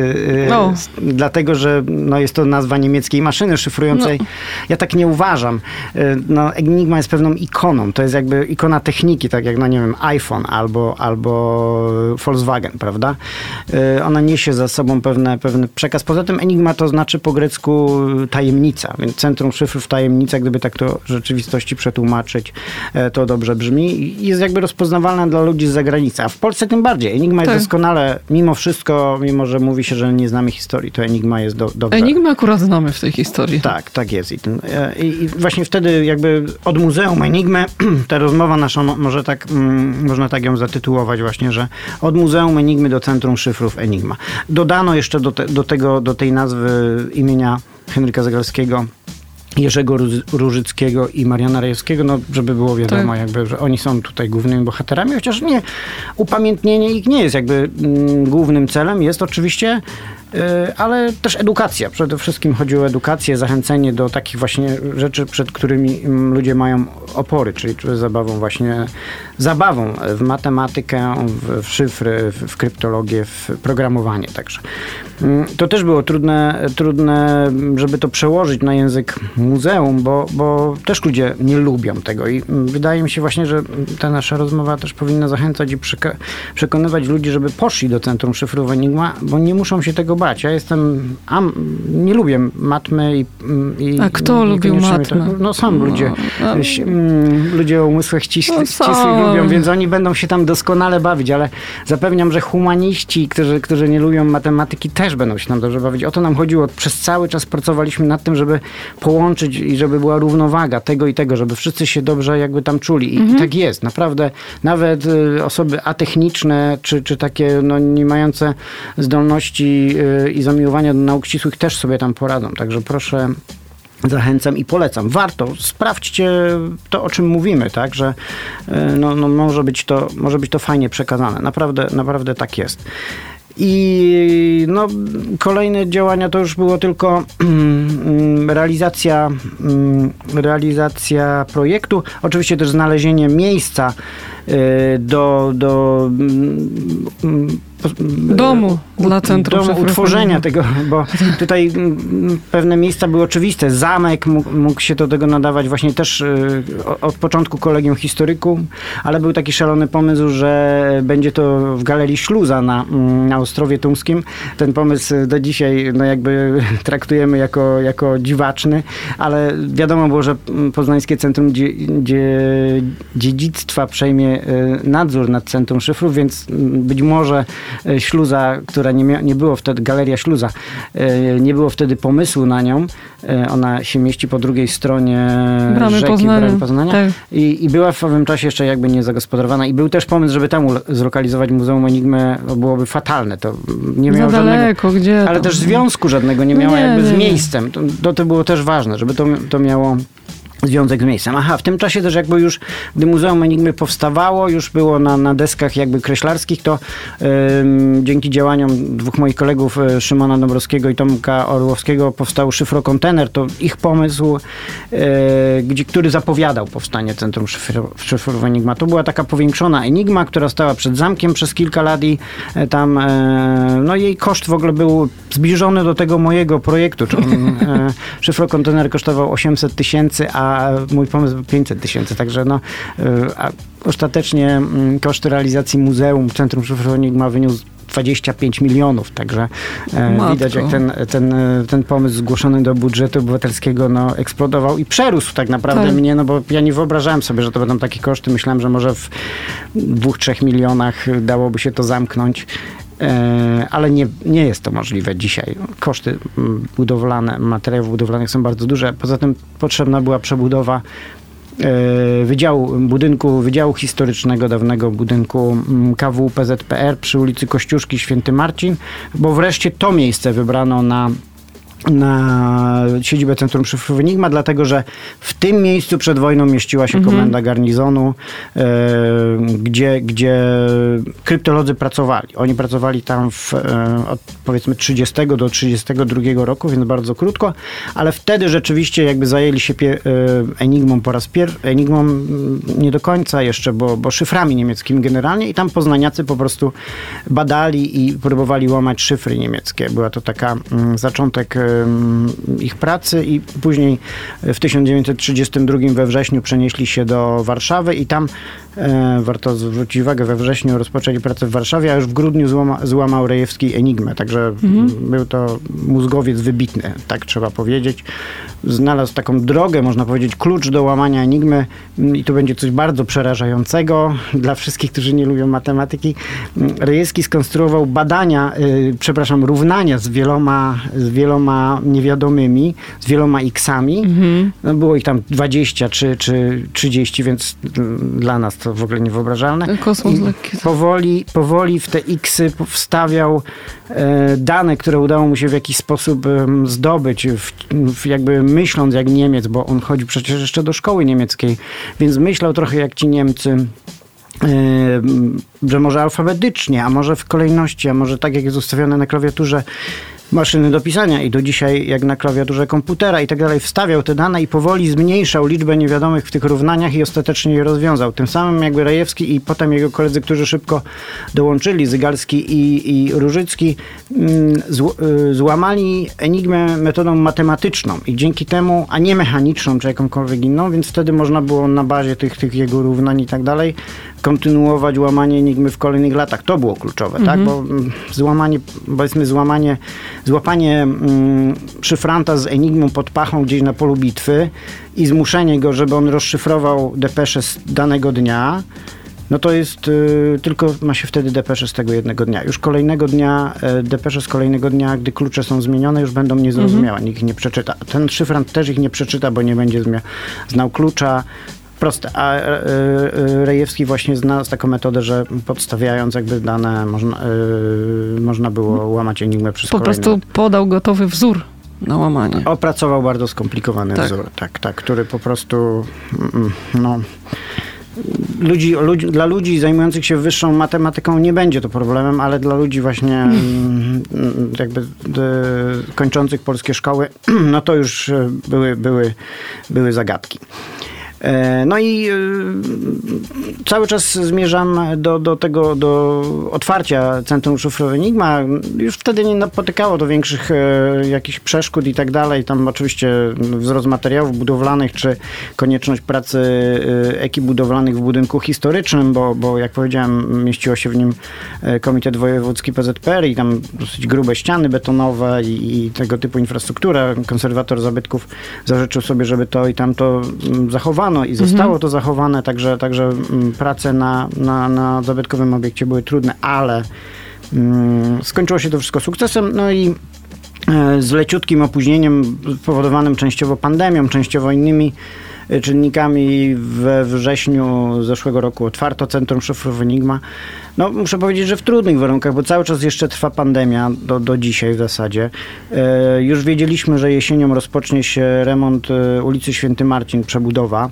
no. z, dlatego że no, jest to nazwa niemieckiej maszyny szyfrującej. No. Ja tak nie uważam. E, no, Enigma jest pewną ikoną. To jest jakby ikona techniki, tak jak, no nie wiem, iPhone albo, albo Volkswagen, prawda? Ona niesie za sobą pewne, pewny przekaz. Poza tym Enigma to znaczy po grecku tajemnica, więc Centrum Szyfrów Tajemnica, gdyby tak to w rzeczywistości przetłumaczyć, to dobrze brzmi jest jakby rozpoznawalna dla ludzi z zagranicy, a w Polsce tym bardziej. Enigma tak. jest doskonale, mimo wszystko, mimo że mówi się, że nie znamy historii, to Enigma jest do, dobrze. Enigma akurat znamy w tej historii. Tak, tak jest. I, ten, e, i, I, właśnie wtedy jakby od Muzeum Enigmy, ta rozmowa nasza, może tak, mm, można tak ją zatytułować właśnie, że od Muzeum Enigmy do Centrum Szyfrów Enigma. Dodano jeszcze do, te, do, tego, do tej nazwy imienia Henryka Zagalskiego Jerzego Różyckiego i Mariana Rejewskiego, no żeby było wiadomo, tak. jakby, że oni są tutaj głównymi bohaterami, chociaż nie, upamiętnienie ich nie jest jakby mm, głównym celem, jest oczywiście ale też edukacja. Przede wszystkim chodzi o edukację, zachęcenie do takich właśnie rzeczy, przed którymi mm, ludzie mają opory, czyli zabawą właśnie, zabawą w matematykę, w, szyfry, w, kryptologię, w programowanie także. Mm, to też było trudne, trudne, żeby to przełożyć na język muzeum, bo, bo też ludzie nie lubią tego i wydaje mi się właśnie, że ta nasza rozmowa też powinna zachęcać i przekonywać ludzi, żeby poszli do Centrum Szyfrów Enigma, bo nie muszą się tego Ja jestem, a, nie lubię matmy i... i a kto lubił matmę? To, no sam no, ludzie, no, ludzie o umysłach ścisłych, no, ścisłych lubią, więc oni będą się tam doskonale bawić, ale zapewniam, że humaniści, którzy, którzy nie lubią matematyki też będą się tam dobrze bawić. O to nam chodziło. Przez cały czas pracowaliśmy nad tym, żeby połączyć i żeby była równowaga tego i tego, żeby wszyscy się dobrze jakby tam czuli. I mhm. tak jest. Naprawdę nawet y, osoby atechniczne, czy, czy takie no, nie mające zdolności y, i zamiłowania do nauk ścisłych też sobie tam poradzą. Także proszę zachęcam i polecam. Warto, sprawdźcie to, o czym mówimy, tak, że y, no, no może, być to, może być to fajnie przekazane. Naprawdę, naprawdę tak jest. I no, kolejne działania to już było tylko realizacja, mm, realizacja projektu. Oczywiście też znalezienie miejsca do, do mm, domu dla centrum domu utworzenia tego, bo tutaj pewne miejsca były oczywiste. Zamek mógł, mógł, się do tego nadawać właśnie też y, od początku kolegium historykum, ale był taki szalony pomysł, że będzie to w Galerii Śluza na, na Ostrowie Tumskim. Ten pomysł do dzisiaj no jakby traktujemy jako, jako dziwaczny, ale wiadomo było, że Poznańskie Centrum Dzie, Dzie, Dziedzictwa przejmie y, nadzór nad Centrum Szyfrów, więc być może y, śluza, która nie, mia, nie było wtedy, Galeria Śluza, nie było wtedy pomysłu na nią. Ona się mieści po drugiej stronie Bramy rzeki Poznania. Bramy Poznania. Tak. I, I była w owym czasie jeszcze jakby nie zagospodarowana. I był też pomysł, żeby tam zlokalizować Muzeum Enigmy. Byłoby fatalne. To nie miało daleko, żadnego, gdzie Ale tam? też związku żadnego nie miała nie, jakby z nie. miejscem. To, to było też ważne, żeby to, to miało związek z miejscem. Aha, w tym czasie też jakby już, gdy Muzeum Enigmy powstawało, już było na, na deskach jakby kreślarskich, to dzięki działaniom dwóch moich kolegów, y, Szymona Dąbrowskiego i Tomka Orłowskiego, powstał szyfrokontener. To ich pomysł, y, gdzie, który zapowiadał powstanie Centrum Szyfrów Enigma. To była taka powiększona Enigma, która stała przed zamkiem przez kilka lat i y, tam, no jej koszt w ogóle był zbliżony do tego mojego projektu. Czyli, szyfrokontener kosztował 800 tysięcy, a a mój pomysł był 500 tysięcy, także no, a ostatecznie mm, koszt realizacji muzeum Centrum Szyfrowania Enigma wyniósł 25 milionów, także Matko. widać jak ten, ten, ten pomysł zgłoszony do budżetu obywatelskiego no, eksplodował i przerósł tak naprawdę tak. mnie, no bo ja nie wyobrażałem sobie, że to będą takie koszty. Myślałem, że może w dwóch, trzech milionach dałoby się to zamknąć ale nie, nie jest to możliwe dzisiaj. Koszty budowlane, materiałów budowlanych są bardzo duże. Poza tym potrzebna była przebudowa Wydziału, budynku Wydziału Historycznego, dawnego budynku KW PZPR przy ulicy Kościuszki Święty Marcin, bo wreszcie to miejsce wybrano na na siedzibę Centrum Szyfrów Enigma, dlatego że w tym miejscu przed wojną mieściła się mhm. komenda garnizonu, e, gdzie, gdzie kryptolodzy pracowali. Oni pracowali tam w, e, od powiedzmy 30 do 32 roku, więc bardzo krótko, ale wtedy rzeczywiście jakby zajęli się pie, e, Enigmą po raz pierwszy, Enigmą nie do końca jeszcze, bo, bo szyframi niemieckimi generalnie i tam poznaniacy po prostu badali i próbowali łamać szyfry niemieckie. Była to taka zaczątek ich pracy i później w 1932 we wrześniu przenieśli się do Warszawy i tam warto zwrócić uwagę, we wrześniu rozpoczęli pracę w Warszawie, a już w grudniu złama, złamał Rejewski Enigmę, także mhm. był to mózgowiec wybitny, tak trzeba powiedzieć. Znalazł taką drogę, można powiedzieć, klucz do łamania Enigmy i to będzie coś bardzo przerażającego dla wszystkich, którzy nie lubią matematyki. Rejewski skonstruował badania, yy, przepraszam, równania z wieloma, z wieloma niewiadomymi, z wieloma xami. Mhm. No było ich tam 20 czy, czy 30, więc dla nas to w ogóle niewyobrażalne. Kosmos lekki. Powoli, powoli w te xy wstawiał e, dane, które udało mu się w jakiś sposób zdobyć, w, w jakby myśląc jak Niemiec, bo on chodzi przecież jeszcze do szkoły niemieckiej, więc myślał trochę jak ci Niemcy że może alfabetycznie, a może w kolejności, a może tak jak jest ustawione na klawiaturze maszyny do pisania i do dzisiaj jak na klawiaturze komputera i tak dalej wstawiał te dane i powoli zmniejszał liczbę niewiadomych w tych równaniach i ostatecznie je rozwiązał. Tym samym jakby Rejewski i potem jego koledzy, którzy szybko dołączyli, Zygalski i, i Różycki, mm, y, złamali enigmę metodą matematyczną i dzięki temu, a nie mechaniczną czy jakąkolwiek inną, więc wtedy można było na bazie tych, tych jego równań i tak dalej kontynuować łamanie enigmy w kolejnych latach. To było kluczowe, tak? Mhm. Bo mm, złamanie, powiedzmy złamanie, złapanie mm, szyfranta z enigmą pod pachą gdzieś na polu bitwy i zmuszenie go, żeby on rozszyfrował depeszę z danego dnia, no to jest y, tylko ma się wtedy depesze z tego jednego dnia. Już kolejnego dnia, y, depesze z kolejnego dnia, gdy klucze są zmienione, już będą niezrozumiałe. Mhm. Nikt ich nie przeczyta. Ten szyfrant też ich nie przeczyta, bo nie będzie znał klucza. Proste. A e, e, Rejewski właśnie znalazł taką metodę, że podstawiając jakby dane można, e, można było łamać enigmę przez Po prostu podał gotowy wzór na łamanie. Opracował bardzo skomplikowany tak. wzór, tak, tak, który po prostu mm, no, ludzi, ludzi, dla ludzi zajmujących się wyższą matematyką nie będzie to problemem, ale dla ludzi właśnie mm. jakby kończących polskie szkoły, no to już były, były, były zagadki. E, no i e, cały czas zmierzam do, do tego, do otwarcia Centrum Szyfrowe Enigma. Już wtedy nie napotykało do większych e, jakichś przeszkód i tak dalej. Tam oczywiście wzrost materiałów budowlanych, czy konieczność pracy ekip budowlanych w budynku historycznym, bo, bo jak powiedziałem, mieściło się w nim Komitet Wojewódzki PZPR i tam dosyć grube ściany betonowe i, i tego typu infrastruktura. Konserwator zabytków zażyczył sobie, żeby to i tamto zachowano i zostało mhm. to zachowane, także, także mm, prace na, na, na zabytkowym obiekcie były trudne, ale mm, skończyło się to wszystko sukcesem. No i e, z leciutkim opóźnieniem spowodowanym częściowo pandemią, częściowo innymi czynnikami. We wrześniu zeszłego roku otwarto Centrum Szyfrów Enigma. No, muszę powiedzieć, że w trudnych warunkach, bo cały czas jeszcze trwa pandemia, do, do dzisiaj w zasadzie. E, już wiedzieliśmy, że jesienią rozpocznie się remont e, ulicy Święty Marcin, przebudowa.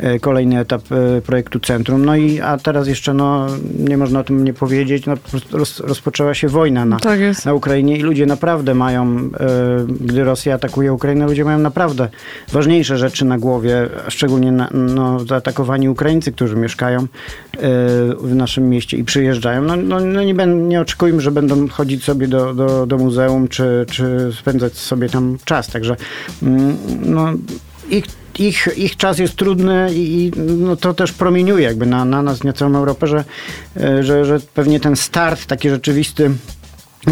E, kolejny etap e, projektu Centrum. No i a teraz jeszcze no, nie można o tym nie powiedzieć, no, roz, rozpoczęła się wojna na, tak na Ukrainie i ludzie naprawdę mają, e, gdy Rosja atakuje Ukrainę, ludzie mają naprawdę ważniejsze rzeczy na głowie, szczególnie na, no, zaatakowani Ukraińcy, którzy mieszkają w naszym mieście i przyjeżdżają. No, no, no nie, ben, nie oczekujmy, że będą chodzić sobie do, do, do muzeum, czy, czy spędzać sobie tam czas. Także mm, no, ich ich, ich czas jest trudny i no to też promieniuje jakby na, na nas, na całą Europę, że, e, że, że pewnie ten start taki rzeczywisty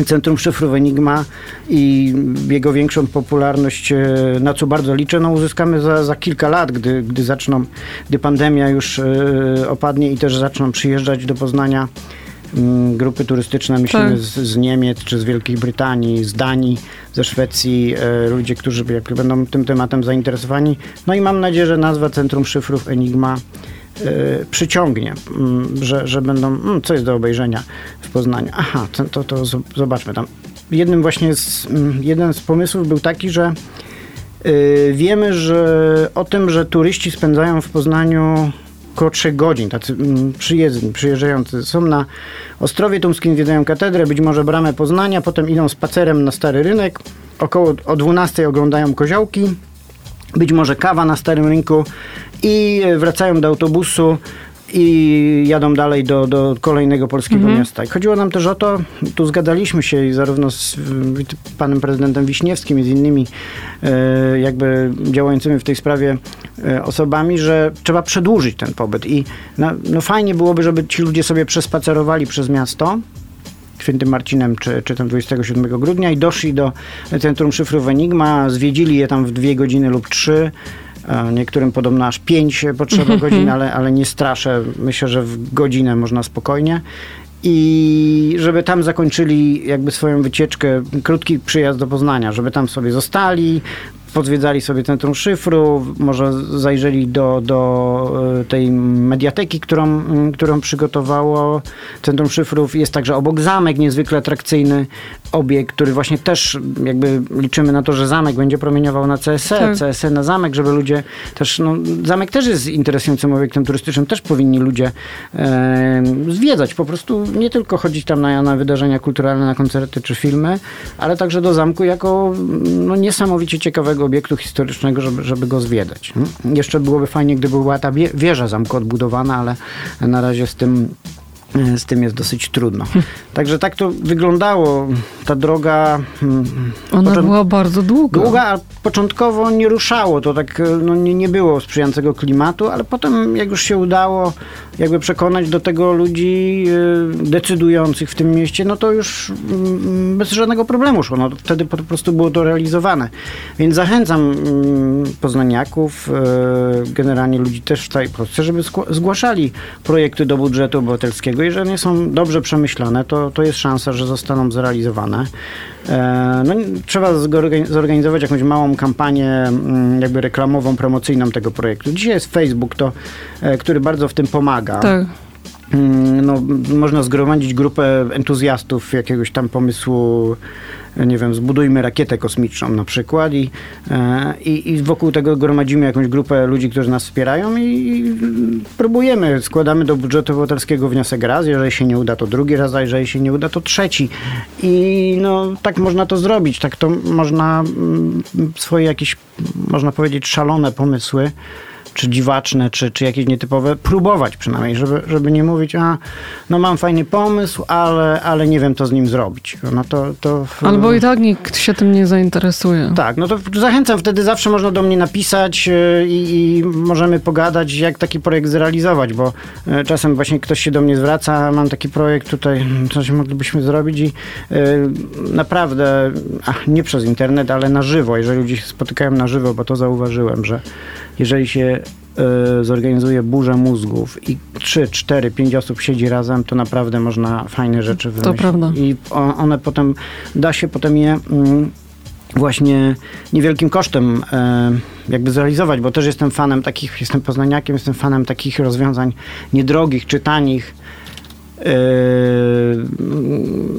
Centrum Szyfrów Enigma i jego większą popularność, e, na co bardzo liczę, no uzyskamy za, za kilka lat, gdy, gdy zaczną, gdy pandemia już e, opadnie i też zaczną przyjeżdżać do Poznania grupy turystyczne, myślimy tak. z, z, Niemiec, czy z Wielkiej Brytanii, z Danii, ze Szwecji, e, ludzie, którzy będą tym tematem zainteresowani. No i mam nadzieję, że nazwa Centrum Szyfrów Enigma e, przyciągnie, mm, że, że będą, mm, co jest do obejrzenia w Poznaniu. Aha, to, to, to zobaczmy tam. Jednym właśnie z, jeden z pomysłów był taki, że e, wiemy, że o tym, że turyści spędzają w Poznaniu około 3 godzin, tacy mm, przyjezdni, przyjeżdżający są na Ostrowie Tumskim, zwiedzają katedrę, być może bramę Poznania, potem idą spacerem na Stary Rynek, około o 12 oglądają koziołki, być może kawa na Starym Rynku i wracają do autobusu i jadą dalej do, do kolejnego polskiego mhm. miasta. I chodziło nam też o to, tu zgadaliśmy się zarówno z panem prezydentem Wiśniewskim i z innymi e, jakby działającymi w tej sprawie e, osobami, że trzeba przedłużyć ten pobyt i no, no fajnie byłoby, żeby ci ludzie sobie przespacerowali przez miasto, Świętym Marcinem, czy, czy tam 27 grudnia i doszli do Centrum Szyfrów Enigma, zwiedzili je tam w dwie godziny lub trzy, Niektórym podobno aż 5 potrzeba godzin, ale, ale nie straszę. Myślę, że w godzinę można spokojnie. I żeby tam zakończyli jakby swoją wycieczkę, krótki przyjazd do Poznania, żeby tam sobie zostali, pozwiedzali sobie Centrum Szyfru, może zajrzeli do, do e, tej mediateki, którą, mm, którą przygotowało Centrum Szyfrów. Jest także obok zamek, niezwykle atrakcyjny obiekt, który właśnie też jakby liczymy na to, że zamek będzie promieniował na CSE, tak. CSE na zamek, żeby ludzie też, no, zamek też jest interesującym obiektem turystycznym, też powinni ludzie e, zwiedzać, po prostu nie tylko chodzić tam na, na wydarzenia kulturalne, na koncerty czy filmy, ale także do zamku jako no, niesamowicie ciekawego obiektu historycznego, żeby, żeby go zwiedzać. Hmm? Jeszcze byłoby fajnie, gdyby była ta wieża zamku odbudowana, ale na razie z tym E, z tym jest dosyć trudno. Także tak to wyglądało. Ta droga. Mm, Ona była bardzo długa. Długa, a początkowo nie ruszało. To tak e, no, nie, nie było sprzyjającego klimatu, ale potem, jak już się udało jakby przekonać do tego ludzi e, decydujących w tym mieście, no to już mm, bez żadnego problemu szło. No, wtedy po prostu było to realizowane. Więc zachęcam mm, poznaniaków, generalnie ludzi też w tej Polsce, żeby zgłaszali projekty do budżetu obywatelskiego jeżeli nie są dobrze przemyślane, to, to jest szansa, że zostaną zrealizowane. E, no, trzeba zorganizować jakąś małą kampanię mm, jakby reklamową, promocyjną tego projektu. Dzisiaj jest Facebook, to, e, który bardzo w tym pomaga. Tak mm, no, można zgromadzić grupę entuzjastów jakiegoś tam pomysłu nie wiem, zbudujmy rakietę kosmiczną na przykład i, e, i, i wokół tego gromadzimy jakąś grupę ludzi, którzy nas wspierają i próbujemy, składamy do budżetu obywatelskiego wniosek raz, jeżeli się nie uda to drugi raz, a jeżeli się nie uda to trzeci. I no tak można to zrobić, tak to można mm, swoje jakieś, można powiedzieć, szalone pomysły czy dziwaczne, czy, czy jakieś nietypowe, próbować przynajmniej, żeby, żeby nie mówić, a no mam fajny pomysł, ale, ale nie wiem, co z nim zrobić. No to, to w... Albo i tak nikt się tym nie zainteresuje. Tak, no to zachęcam, wtedy zawsze można do mnie napisać y, i, i możemy pogadać, jak taki projekt zrealizować, bo y, czasem właśnie ktoś się do mnie zwraca, mam taki projekt tutaj, coś moglibyśmy zrobić i y, naprawdę, ach, nie przez internet, ale na żywo, jeżeli ludzie się spotykają na żywo, bo to zauważyłem, że jeżeli się y, zorganizuje burzę mózgów i 3, 4, 5 osób siedzi razem, to naprawdę można fajne rzeczy wymyślić. To prawda. I one potem, da się potem je mm, właśnie niewielkim kosztem e, jakby zrealizować, bo też jestem fanem takich, jestem poznaniakiem, jestem fanem takich rozwiązań niedrogich czy tanich,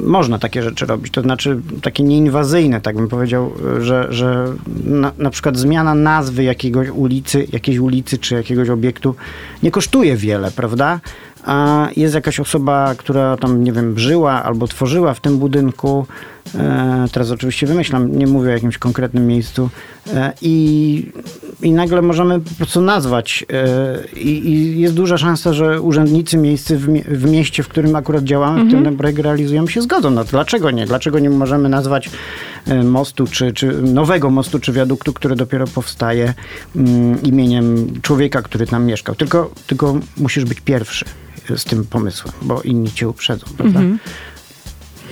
można takie rzeczy robić, to znaczy takie nieinwazyjne, tak bym powiedział, że, że na, na, przykład zmiana nazwy jakiegoś ulicy, jakiejś ulicy czy jakiegoś obiektu nie kosztuje wiele, prawda? A jest jakaś osoba, która tam, nie wiem, żyła albo tworzyła w tym budynku, teraz oczywiście wymyślam, nie mówię o jakimś konkretnym miejscu, e, i, i nagle możemy po prostu nazwać. E, I, i jest duża szansa, że urzędnicy miejscy w, w, mieście, w którym akurat działamy, mhm. w tym projekt realizujemy, się zgodzą. No, dlaczego nie? Dlaczego nie możemy nazwać mostu, czy, czy nowego mostu, czy wiaduktu, który dopiero powstaje mm, imieniem człowieka, który tam mieszkał? Tylko, tylko musisz być pierwszy z tym pomysłem, bo inni cię uprzedzą, prawda? Mhm.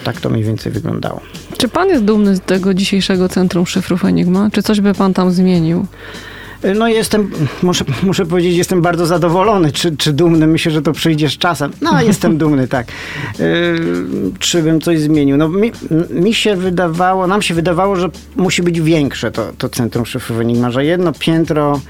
Tak to mniej więcej wyglądało. Czy pan jest dumny z tego dzisiejszego Centrum Szyfrów Enigma? Czy coś by pan tam zmienił? No jestem, muszę, muszę powiedzieć, jestem bardzo zadowolony, czy, czy dumny. Myślę, że to przyjdzie z czasem. No, jestem dumny, tak. Yy, czy bym coś zmienił? No, mi, mi, się wydawało, nam się wydawało, że musi być większe to, to Centrum Szyfrów Enigma, że jedno piętro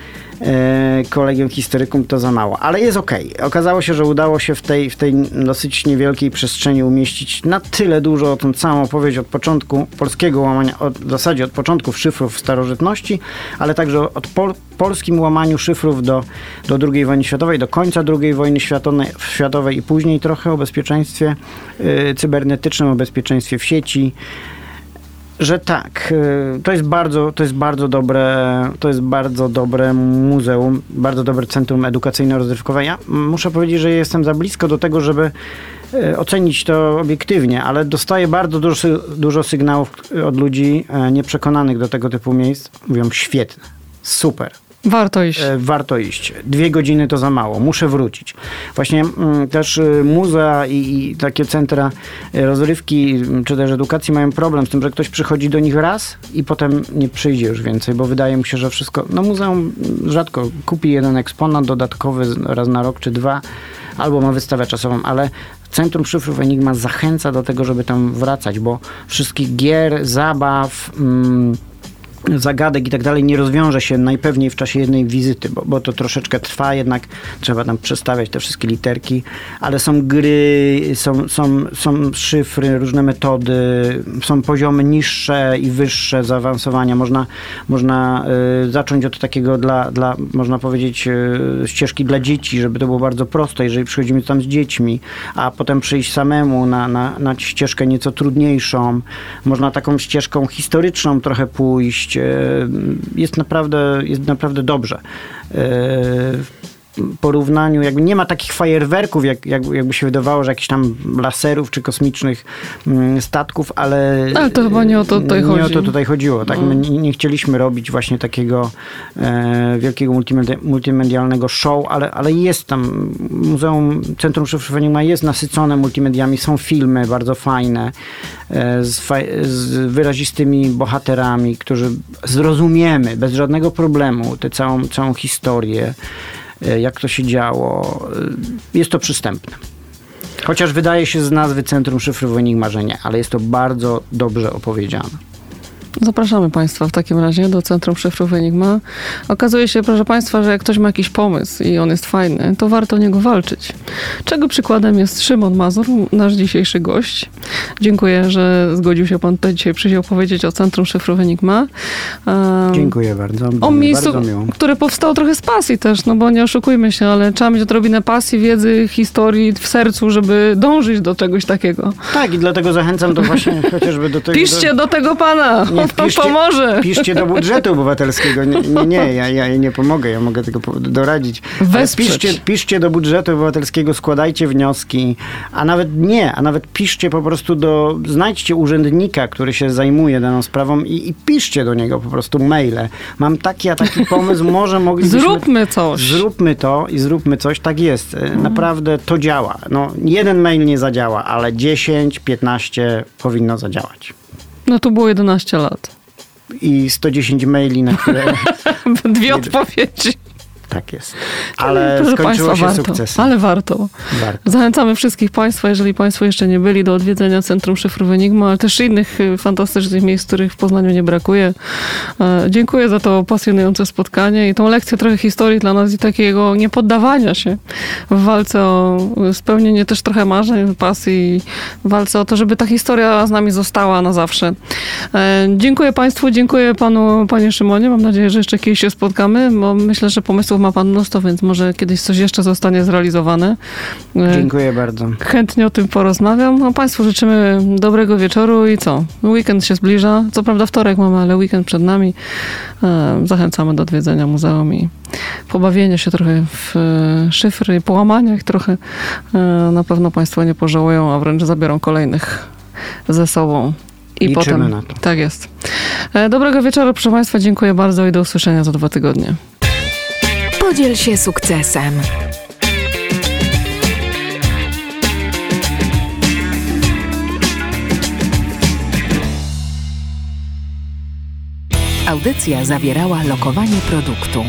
kolegium historykum to za mało, ale jest ok. Okazało się, że udało się w tej, w tej dosyć niewielkiej przestrzeni umieścić na tyle dużo tą całą opowieść od początku polskiego łamania, od, w zasadzie od początków szyfrów starożytności, ale także od pol, polskim łamaniu szyfrów do, do II wojny światowej, do końca II wojny światowej, światowej i później trochę o bezpieczeństwie y, cybernetycznym, o bezpieczeństwie w sieci, że tak. Y, to jest bardzo, to jest bardzo dobre, to jest bardzo dobre muzeum, bardzo dobre centrum edukacyjno-rozrywkowe. Ja muszę powiedzieć, że jestem za blisko do tego, żeby y, ocenić to obiektywnie, ale dostaję bardzo dużo, dużo sygnałów od ludzi nieprzekonanych do tego typu miejsc. Mówią świetne, super. Warto iść. E, warto iść. Dwie godziny to za mało. Muszę wrócić. Właśnie mm, też y, muzea i, i, takie centra y, rozrywki czy też edukacji mają problem z tym, że ktoś przychodzi do nich raz i potem nie przyjdzie już więcej, bo wydaje mu się, że wszystko... No muzeum rzadko kupi jeden eksponat dodatkowy raz na rok czy dwa, albo ma wystawę czasową, ale Centrum Szyfrów Enigma zachęca do tego, żeby tam wracać, bo wszystkich gier, zabaw... Mm, zagadek i tak dalej nie rozwiąże się najpewniej w czasie jednej wizyty, bo, bo to troszeczkę trwa, jednak trzeba tam przestawiać te wszystkie literki, ale są gry, są, są, są szyfry, różne metody, są poziomy niższe i wyższe zaawansowania. Można, można y, zacząć od takiego dla, dla można powiedzieć, y, ścieżki dla dzieci, żeby to było bardzo proste, jeżeli przychodzimy tam z dziećmi, a potem przyjść samemu na, na, na ścieżkę nieco trudniejszą. Można taką ścieżką historyczną trochę pójść, jest naprawdę, jest naprawdę dobrze. Porównaniu, jakby nie ma takich fajerwerków, jak, jak, jakby się wydawało, że jakichś tam laserów czy kosmicznych mm, statków, ale... Ale to chyba nie o to tutaj nie chodzi. Nie o to tutaj chodziło. Tak? My nie, chcieliśmy robić właśnie takiego e, wielkiego multimedi multimedialnego show, ale, ale jest tam, Muzeum Centrum Szyfrowania jest nasycone multimediami, są filmy bardzo fajne e, z, z wyrazistymi bohaterami, którzy zrozumiemy bez żadnego problemu tę całą, całą historię. E, jak to się działo. E, jest to przystępne. Chociaż wydaje się z nazwy Centrum że nie, ale jest to bardzo dobrze opowiedziane. Zapraszamy Państwa w takim razie do Centrum Szyfrów Enigma. Okazuje się, proszę Państwa, że jak ktoś ma jakiś pomysł i on jest fajny, to warto o niego walczyć. Czego przykładem jest Szymon Mazur, nasz dzisiejszy gość. Dziękuję, że zgodził się Pan tutaj dzisiaj przyjść opowiedzieć o Centrum Szyfrów Enigma. Dziękuję bardzo. O miejscu, które powstało trochę z pasji też, no bo nie oszukujmy się, ale trzeba mieć odrobinę pasji, wiedzy, historii w sercu, żeby dążyć do czegoś takiego. Tak i dlatego zachęcam do właśnie chociażby do tego... Piszcie do, do tego Pana! Nie, piszcie, pomoże. Piszcie do budżetu obywatelskiego. Nie, nie, nie ja, ja nie pomogę, ja mogę tylko doradzić. Piszcie, piszcie do budżetu obywatelskiego, składajcie wnioski, a nawet nie, a nawet piszcie po prostu do, znajdźcie urzędnika, który się zajmuje daną sprawą i, i piszcie do niego po prostu maile. Mam taki, a taki pomysł, może moglibyśmy... Zróbmy coś. Zróbmy to i zróbmy coś, tak jest. Mhm. Naprawdę to działa. No, jeden mail nie zadziała, ale 10, 15 powinno zadziałać. No to było 11 lat. I 110 maili, na które... Dwie odpowiedzi. Tak jest. Ale Proszę skończyło Państwa, się warto, sukcesem. Ale warto. warto. Zachęcamy wszystkich Państwa, jeżeli Państwo jeszcze nie byli, do odwiedzenia Centrum Szyfrów Enigma, ale też innych y, fantastycznych miejsc, których w Poznaniu nie brakuje. E, dziękuję za to pasjonujące spotkanie i tą lekcję trochę historii dla nas i takiego niepoddawania się w walce o spełnienie też trochę marzeń, pasji, w walce o to, żeby ta historia z nami została na zawsze. E, dziękuję Państwu, dziękuję Panu, Panie Szymonie. Mam nadzieję, że jeszcze kiedyś się spotkamy, bo myślę, że pomysłów ma pan mnóstwo, więc może kiedyś coś jeszcze zostanie zrealizowane. E, Dziękuję bardzo. Chętnie o tym porozmawiam. No, państwu życzymy dobrego wieczoru i co? Weekend się zbliża. Co prawda wtorek mamy, ale weekend przed nami. E, zachęcamy do odwiedzenia muzeum i pobawienia się trochę w e, szyfry, połamania ich trochę. Na pewno państwo nie pożałują, a wręcz zabiorą kolejnych ze sobą. I Liczymy potem. Tak jest. Dobrego wieczoru, proszę Państwa. Dziękuję bardzo i do usłyszenia za dwa tygodnie. Podziel się sukcesem. Audycja zawierała lokowanie produktu.